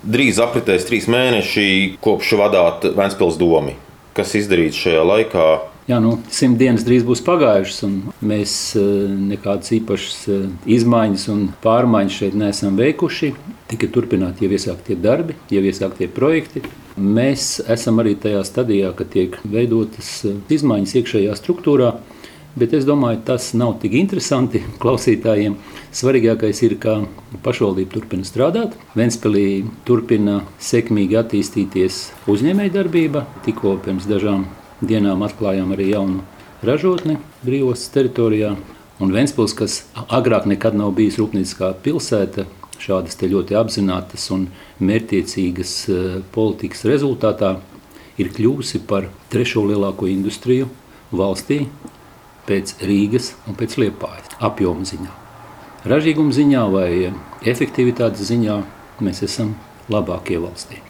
Drīz apritēs trīs mēneši kopš vadāt Vēncpils domu. Kas izdarīts šajā laikā? Jā, nu, simt dienas drīz būs pagājušas, un mēs eh, nekādas īpašas eh, izmaiņas un pārmaiņas šeit neesam veikuši. Tikai turpināt jau iesāktie darbi, jau iesāktie projekti. Mēs esam arī tajā stadijā, ka tiek veidotas eh, izmaiņas iekšējā struktūrā. Bet es domāju, tas nav tik interesanti klausītājiem. Svarīgākais ir, ka pašvaldība turpina strādāt. Ventspēlī turpina sekmīgi attīstīties uzņēmējdarbība. Tikko pirms dažām dienām atklājām arī jaunu ražotni brīvostas teritorijā. Un Ventspils, kas agrāk nekad nav bijis rūpnieciskā pilsēta, šādas ļoti apzinātas un mērķiecīgas eh, politikas rezultātā ir kļuvusi par trešo lielāko industriju valstī pēc Rīgas un pēc Liepājas apjoma ziņā. Ražīguma ziņā vai efektivitātes ziņā mēs esam labākie valstī.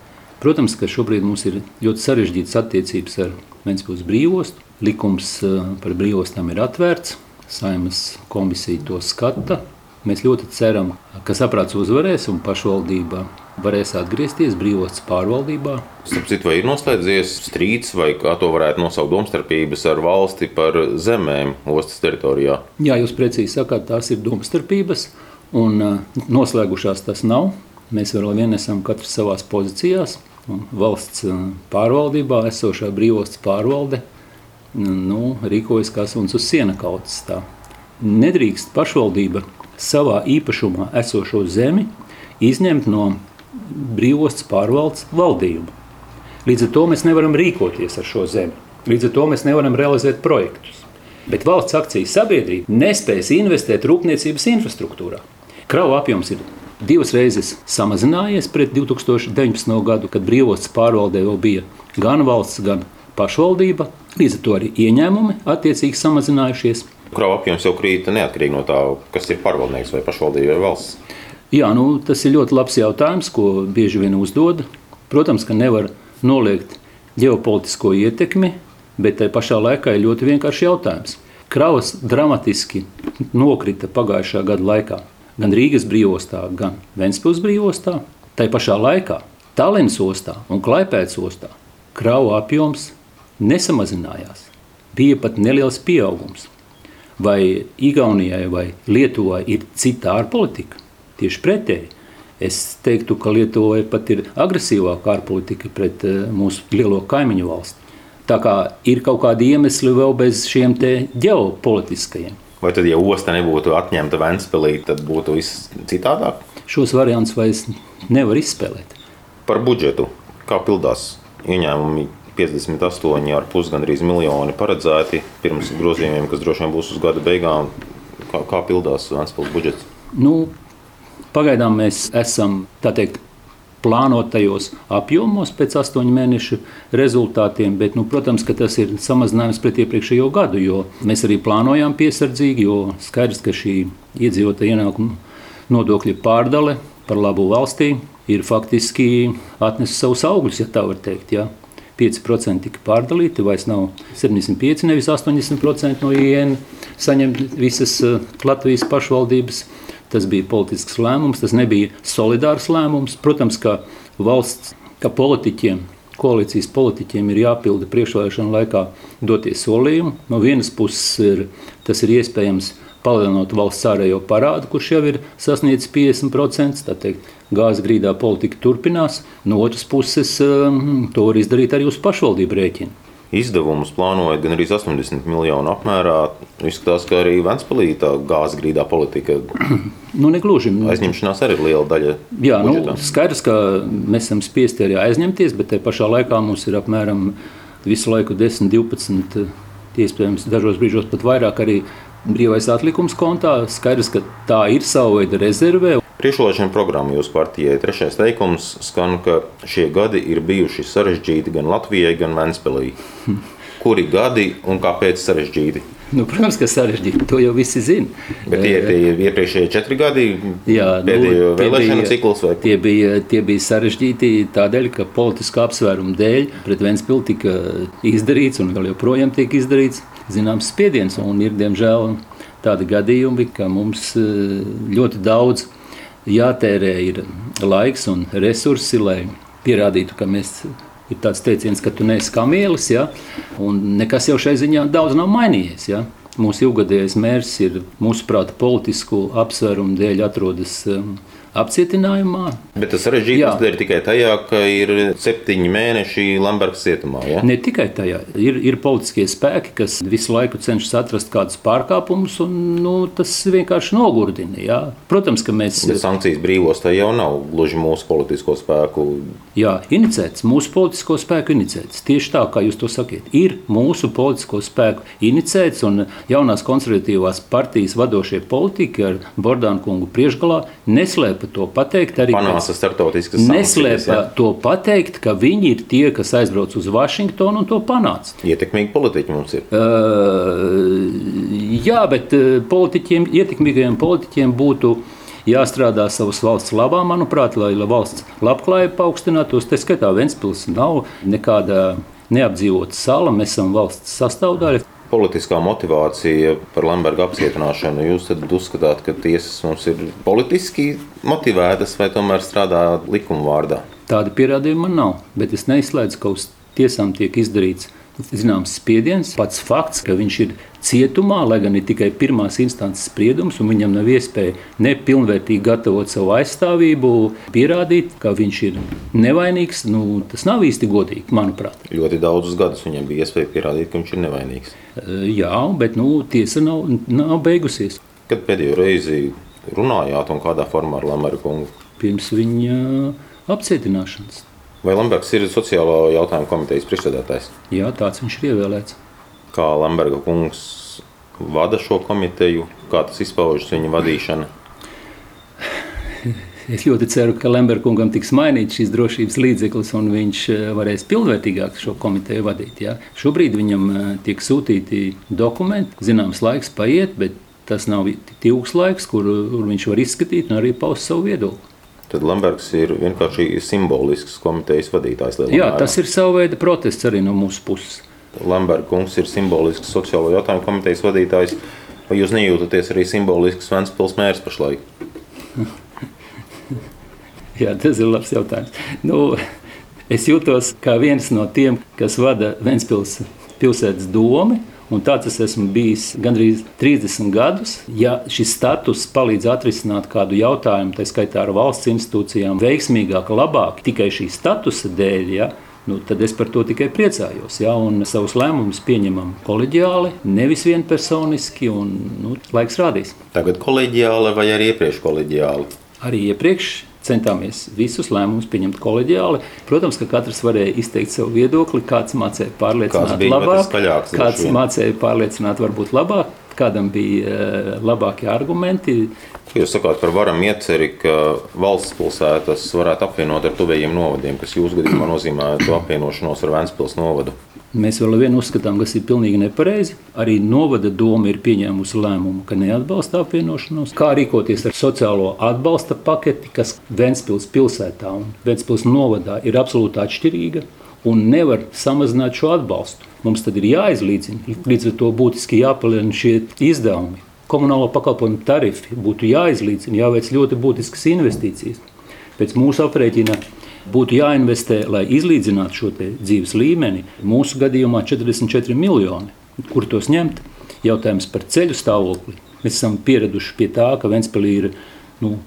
Protams, ka šobrīd mums ir ļoti sarežģītas attiecības ar Vēncpils brīvostu. Likums eh, par brīvostām ir atvērts, saimas komisija to skata. Mēs ļoti ceram, ka saprāts uzvarēs un pašvaldība varēs atgriezties brīvostas pārvaldībā. Starp citu, vai ir noslēdzies strīds, vai kā to varētu nosaukt domstarpības ar valsti par zemēm ostas teritorijā? Jā, jūs precīzi sakāt, tās ir domstarpības, un noslēgušās tas nav. Mēs vēl vien esam katrs savās pozīcijās. Valsts uh, pārvaldībā esošā brīvostas pārvalde nu, rīkojas kā suns uz siena. Tā. Nedrīkst pašvaldība savā īpašumā esošo zemi izņemt no brīvostas pārvaldes valdību. Līdz ar to mēs nevaram rīkoties ar šo zemi. Līdz ar to mēs nevaram realizēt projektus. Bet valsts akcijas sabiedrība nespēs investēt rūpniecības infrastruktūrā. Kravu apjoms ir divas reizes samazinājies pret 2019. gadu, kad brīvostas pārvaldē vēl bija gan valsts, gan pašvaldība. Līdz ar to arī ieņēmumi attiecīgi samazinājušies. Kravu apjoms jau krīt neatkarīgi no tā, kas ir pārvaldnieks vai pašvaldība vai valsts. Jā, nu, tas ir ļoti labs jautājums, ko bieži vien uzdod. Protams, ka nevar noliegt ģeopolitisko ietekmi, bet tajā pašā laikā ir ļoti vienkāršs jautājums. Kravas dramatiski nokrita pagājušā gada laikā gan Rīgas brīvostā, gan Ventspils brīvostā. Tā pašā laikā Tallinas ostā un Klaipēdas ostā kravu apjoms nesamazinājās. Bija pat neliels pieaugums. Vai Igaunijai vai Lietuvai ir cita ārpolitika? Tieši pretēji. Es teiktu, ka Lietuvai pat ir agresīvāka ārpolitika pret eh, mūsu lielo kaimiņu valsti. Tā kā ir kaut kādi iemesli vēl bez šiem ģeopolitiskajiem. Vai tad, ja osta nebūtu atņemta Vēnspēlī, tad būtu viss citādāk? Šos variantus vairs nevar izspēlēt. Par budžetu. Kā pildās ieņēmumi 58,5 gandrīz miljoni paredzēti pirms grozījumiem, kas droši vien būs uz gada beigām. Kā, kā pildās Vēnspils budžets? Nu, Pagaidām mēs esam teikt, plānotajos apjomos pēc astoņu mēnešu rezultātiem, bet, nu, protams, tas ir samazinājums pret iepriekšējo gadu, jo mēs arī plānojām piesardzīgi, jo skaidrs, ka šī iedzīvotāja ienākuma nodokļa pārdale par labu valstī ir faktiski atnesusi savus augļus, ja tā var teikt. Ja? 5% tika pārdalīti, vairs nav 75, nevis 80% no IN saņem visas eh, Latvijas pašvaldības Tas bija politisks lēmums, tas nebija solidārs lēmums. Protams, ka valsts, ka politiķiem, koalīcijas politiķiem ir jāpilda priekšvēlēšana laikā dotie solījumi. No vienas puses ir, tas ir iespējams palielinot valsts ārējo parādu, kurš jau ir sasniedzis 50%. Tātad gāzes grīdā politika turpinās. No otras puses, um, to var izdarīt arī uz pašvaldību rēķinu izdevumus plānojat gan arī 80 miljonu apmērā. Izskatās, ka arī Vēnspēlī tā gāzes grīdā politika nu, negluži. aizņemšanās arī ir liela daļa. Jā, nu, budžetā. nu, skaidrs, ka mēs esam spiesti arī aizņemties, bet te pašā laikā mums ir apmēram visu laiku 10, 12, iespējams, dažos brīžos pat vairāk arī brīvais atlikums kontā. Skaidrs, ka tā ir sava veida rezerve. Priekšvēlēšana programma jūsu partijai trešais teikums skan, ka šie gadi ir bijuši sarežģīti gan Latvijai, gan Vēnspēlī. Kuri gadi un kāpēc sarežģīti? Nu, protams, ka sarežģīti. To jau visi zina. Bet tie ir iepriekšējie četri gadi, Jā, nu, pēdējo nu, vēlēšanu bija, cikls. Vai? Tie bija, tie bija sarežģīti tādēļ, ka politiskā apsvēruma dēļ pret Vēnspili tika izdarīts un vēl joprojām tiek izdarīts zināms spiediens. Un ir, diemžēl, tādi gadījumi, ka mums eh, ļoti daudz jātērē ir laiks un resursi, lai pierādītu, ka mēs ir tāds teiciens, ka tu neesi kā mielis, ja? un nekas jau šai ziņā daudz nav mainījies. Ja? Mūsu ilgadējais mērķis ir, mūsuprāt, politisku apsvērumu dēļ atrodas um, apcietinājumā. Bet tas sarežģījums ir tikai tajā, ka ir septiņi mēneši Lamberts cietumā. Ja? Ne tikai tajā. Ir, ir politiskie spēki, kas visu laiku cenšas atrast kādus pārkāpumus, un nu, tas vienkārši nogurdina. Ja? Protams, ka mēs. Bet sankcijas brīvos tā jau nav gluži mūsu politisko spēku. Jā, inicēts, mūsu politisko spēku inicēts. Tieši tā, kā jūs to sakiet. Ir mūsu politisko spēku inicēts, un jaunās konservatīvās partijas vadošie politiķi ar Bordānu kungu priekšgalā neslēp neslēpa to pateikt. Arī panāca starptautiskas sankcijas. Neslēpa ja? to pateikt, ka viņi ir tie, kas aizbrauc uz Vašingtonu un to panāca. Ietekmīgi politiķi mums ir. Uh, jā, bet politiķiem, ietekmīgajiem politiķiem būtu jāstrādā savas valsts labā, manuprāt, lai valsts labklājība paaugstinātos. Tā skaitā Ventspils nav nekāda neapdzīvota sala, mēs esam valsts sastāvdaļa politiskā motivācija par Lamberga apcietināšanu. Jūs uzskatāt, ka tiesas mums ir politiski motivētas vai tomēr strādā likuma vārdā? Tāda pierādījuma man nav, bet es neizslēdzu, ka uz tiesām tiek izdarīts zināms spiediens. Pats fakts, ka viņš ir cietumā, lai gan ir tikai pirmās instances spriedums, un viņam nav iespēja nepilnvērtīgi gatavot savu aizstāvību, pierādīt, ka viņš ir nevainīgs, nu, tas nav īsti godīgi, manuprāt. Ļoti daudzus gadus viņam bija iespēja pierādīt, ka viņš ir nevainīgs. Jā, bet nu, tiesa nav, nav beigusies. Kad pēdējo reizi runājāt un kādā formā ar Lameru kungu? Pirms viņa apcietināšanas. Vai Lamberts ir sociālo jautājumu komitejas priekšsēdētājs? Jā, tāds viņš ir ievēlēts. Kā Lamberga kungs vada šo komiteju, kā tas izpaužas viņa vadīšana? Es ļoti ceru, ka Lemberkungam tiks mainīts šīs drošības līdzeklis, un viņš eh, varēs pilnvērtīgāk šo komiteju vadīt. Ja? Šobrīd viņam eh, tiek sūtīti dokumenti, zināms, laiks paiet, bet tas nav tik ilgs laiks, kur viņš var izskatīt un arī paust savu viedokli. Tad Lamberts ir vienkārši simbolisks komitejas vadītājs. Jā, mērā. tas ir sava veida protests arī no mūsu puses. Lamberts kungs ir simbolisks sociālo jautājumu komitejas vadītājs. Vai jūs nejūtaties arī simbolisks Vēncpils mērs pašlaik? Jā, tas ir labs jautājums. Nu, es jūtos kā viens no tiem, kas vada Vēncpils pilsētas domu Un tāds es esmu bijis gandrīz 30 gadus. Ja šis status palīdz atrisināt kādu jautājumu, tā skaitā ar valsts institūcijām, veiksmīgāk, labāk tikai šī statusa dēļ, ja, nu, tad es par to tikai priecājos. Ja, un savus lēmumus pieņemam kolēģiāli, nevis vienpersoniski, un nu, laiks rādīs. Tagad kolēģiāli vai arī iepriekš kolēģiāli? Arī iepriekš centāmies visus lēmumus pieņemt kolēģiāli. Protams, ka katrs varēja izteikt savu viedokli, kāds mācīja pārliecināt kāds labāk, skaļāks, kāds mācīja pārliecināt varbūt labāk, kādam bija uh, labākie argumenti. Jūs sakāt par varam ieceri, ka valsts pilsētas varētu apvienot ar tuvējiem novadiem, kas jūsu gadījumā nozīmē to apvienošanos ar Vēncpils novadu. Mēs vēl vienu uzskatām, kas ir pilnīgi nepareizi. Arī novada doma ir pieņēmusi lēmumu, ka neatbalsta apvienošanos. Kā rīkoties ar sociālo atbalsta paketi, kas Ventspils pilsētā un Ventspils novadā ir absolūti atšķirīga un nevar samazināt šo atbalstu. Mums tad ir jāizlīdzina, līdz ar to būtiski jāpalielina šie izdevumi. Komunālo pakalpojumu tarifi būtu jāizlīdzina, jāveic ļoti būtiskas investīcijas. Pēc mūsu aprēķina būtu jāinvestē, lai izlīdzinātu šo dzīves līmeni. Mūsu gadījumā 44 miljoni. Kur tos ņemt? Jautājums par ceļu stāvokli. Mēs esam pieraduši pie tā, ka Ventspēlī ir nu,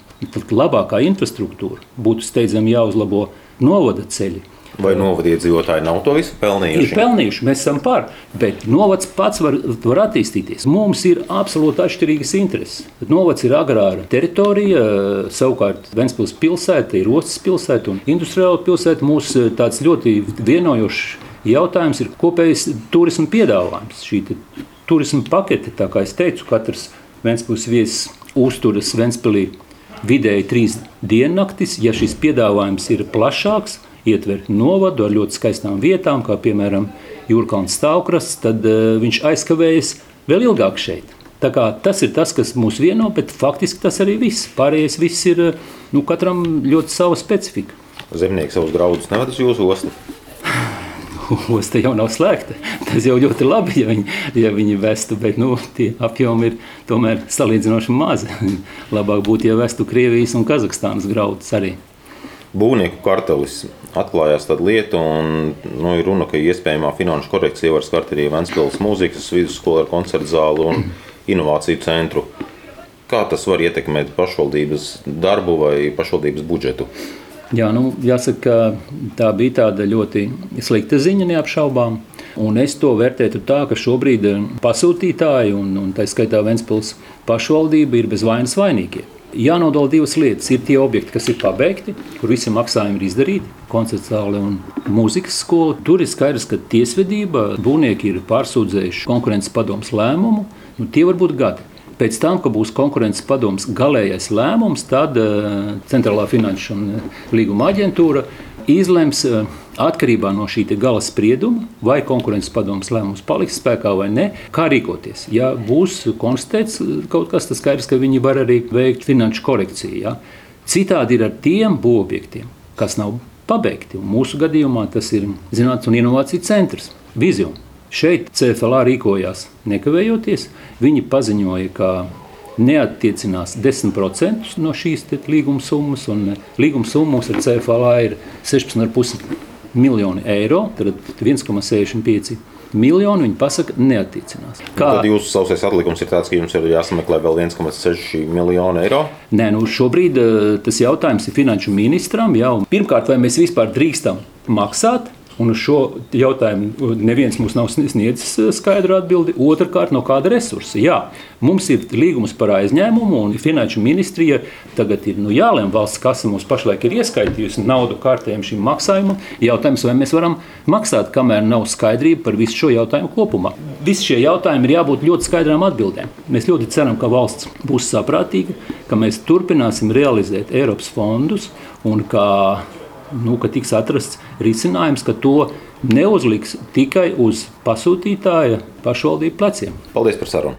labākā infrastruktūra. Būtu steidzami jāuzlabo novada ceļi. Vai novadiedzīvotāji nav to visu pelnījuši? Ir pelnījuši, mēs esam par. Bet novads pats var, var attīstīties. Mums ir absolūti atšķirīgas intereses. Novads ir agrāra teritorija, savukārt Ventspils pilsēta ir ostas pilsēta un industriāla pilsēta. Mūs tāds ļoti vienojošs jautājums ir kopējs turisma piedāvājums. Šī turisma pakete, kā es teicu, katrs Ventspils viesis uzturas Ventspilī vidēji trīs diennaktis. Ja šis piedāvājums ir plašāks, ietver novadu ar ļoti skaistām vietām, kā piemēram Jūrkāns stāvkrasts, tad uh, viņš aizkavējas vēl ilgāk šeit. Tas ir tas, kas mūs vieno, bet faktiski tas arī viss. Pārējais viss ir eh, nu, katram ļoti sava specifika. Zemnieks savus graudus neved uz jūsu ostu. Osta jau nav slēgta. Tas jau ļoti labi, ja viņi, ja viņi vestu, bet nu, tie apjomi ir tomēr salīdzinoši mazi. Labāk būtu, ja vestu Krievijas un Kazahstānas graudus arī. Būvnieku kartelis atklājās tāda lieta, un nu, ir runa, ka iespējamā finanšu korekcija var skart arī Vēncpilsnes mūzikas vidusskolu ar koncertu zāli un inovāciju centru. Kā tas var ietekmēt pašvaldības darbu vai pašvaldības budžetu? Jā, nu, jāsaka, tā bija tāda ļoti slikta ziņa, neapšaubām. Un es to vērtētu tā, ka šobrīd pasūtītāji, un, un tā skaitā Vēncpils pašvaldība, ir bez vainas vainīgie. Jānodala divas lietas. Ir tie objekti, kas ir pabeigti, kur visi maksājumi ir izdarīti, koncerts zāle un mūzikas skola. Tur ir skaidrs, ka tiesvedība, būvnieki ir pārsūdzējuši konkurences padomus lēmumu. Nu, tie var būt gadi. Pēc tam, kad būs konkurences padomus galīgais lēmums, tad uh, Centrālā finanšu un līguma aģentūra izlems. Uh, atkarībā no šī gala sprieduma, vai konkurences padomus lēmums paliks spēkā vai nē, kā rīkoties. Ja būs konstatēts kaut kas, tad skaidrs, ka viņi var arī veikt finanšu korekciju. Ja? Citādi ir ar tiem būvobjektiem, kas nav pabeigti. Un mūsu gadījumā tas ir Zinātnes un Innovāciju centrs, Vizija. Šeit CFLA rīkojās nekavējoties. Viņi paziņoja, ka neattiecinās 10% no šīs līguma summas, un līguma summa mums ar CFLA ir 16,5 miljoni eiro, tad 1,65 miljoni viņi pasaka, neattīcinās. Kā... Tad jūsu sausais atlikums ir tāds, ka jums ir jāsameklē vēl 1,6 miljonu eiro? Nē, nu šobrīd eh, tas jautājums ir finanšu ministram. Jā, pirmkārt, vai mēs vispār drīkstam maksāt? Un uz šo jautājumu neviens mums nav sniedzis eh, skaidru atbildi. Otrakārt, no kāda resursa? Jā, mums ir līgums par aizņēmumu, un Finanšu ministrija tagad ir nu, jālem valsts kasa mums pašlaik ir ieskaitījusi naudu kārtējumu šim maksājumam. Jautājums, vai mēs varam maksāt, kamēr nav skaidrība par visu šo jautājumu kopumā. Visi šie jautājumi ir jābūt ļoti skaidrām atbildēm. Mēs ļoti ceram, ka valsts būs saprātīga, ka mēs turpināsim realizēt Eiropas fondus un ka nu, ka tiks atrasts risinājums, ka to neuzliks tikai uz pasūtītāja pašvaldību pleciem. Paldies par sarunu!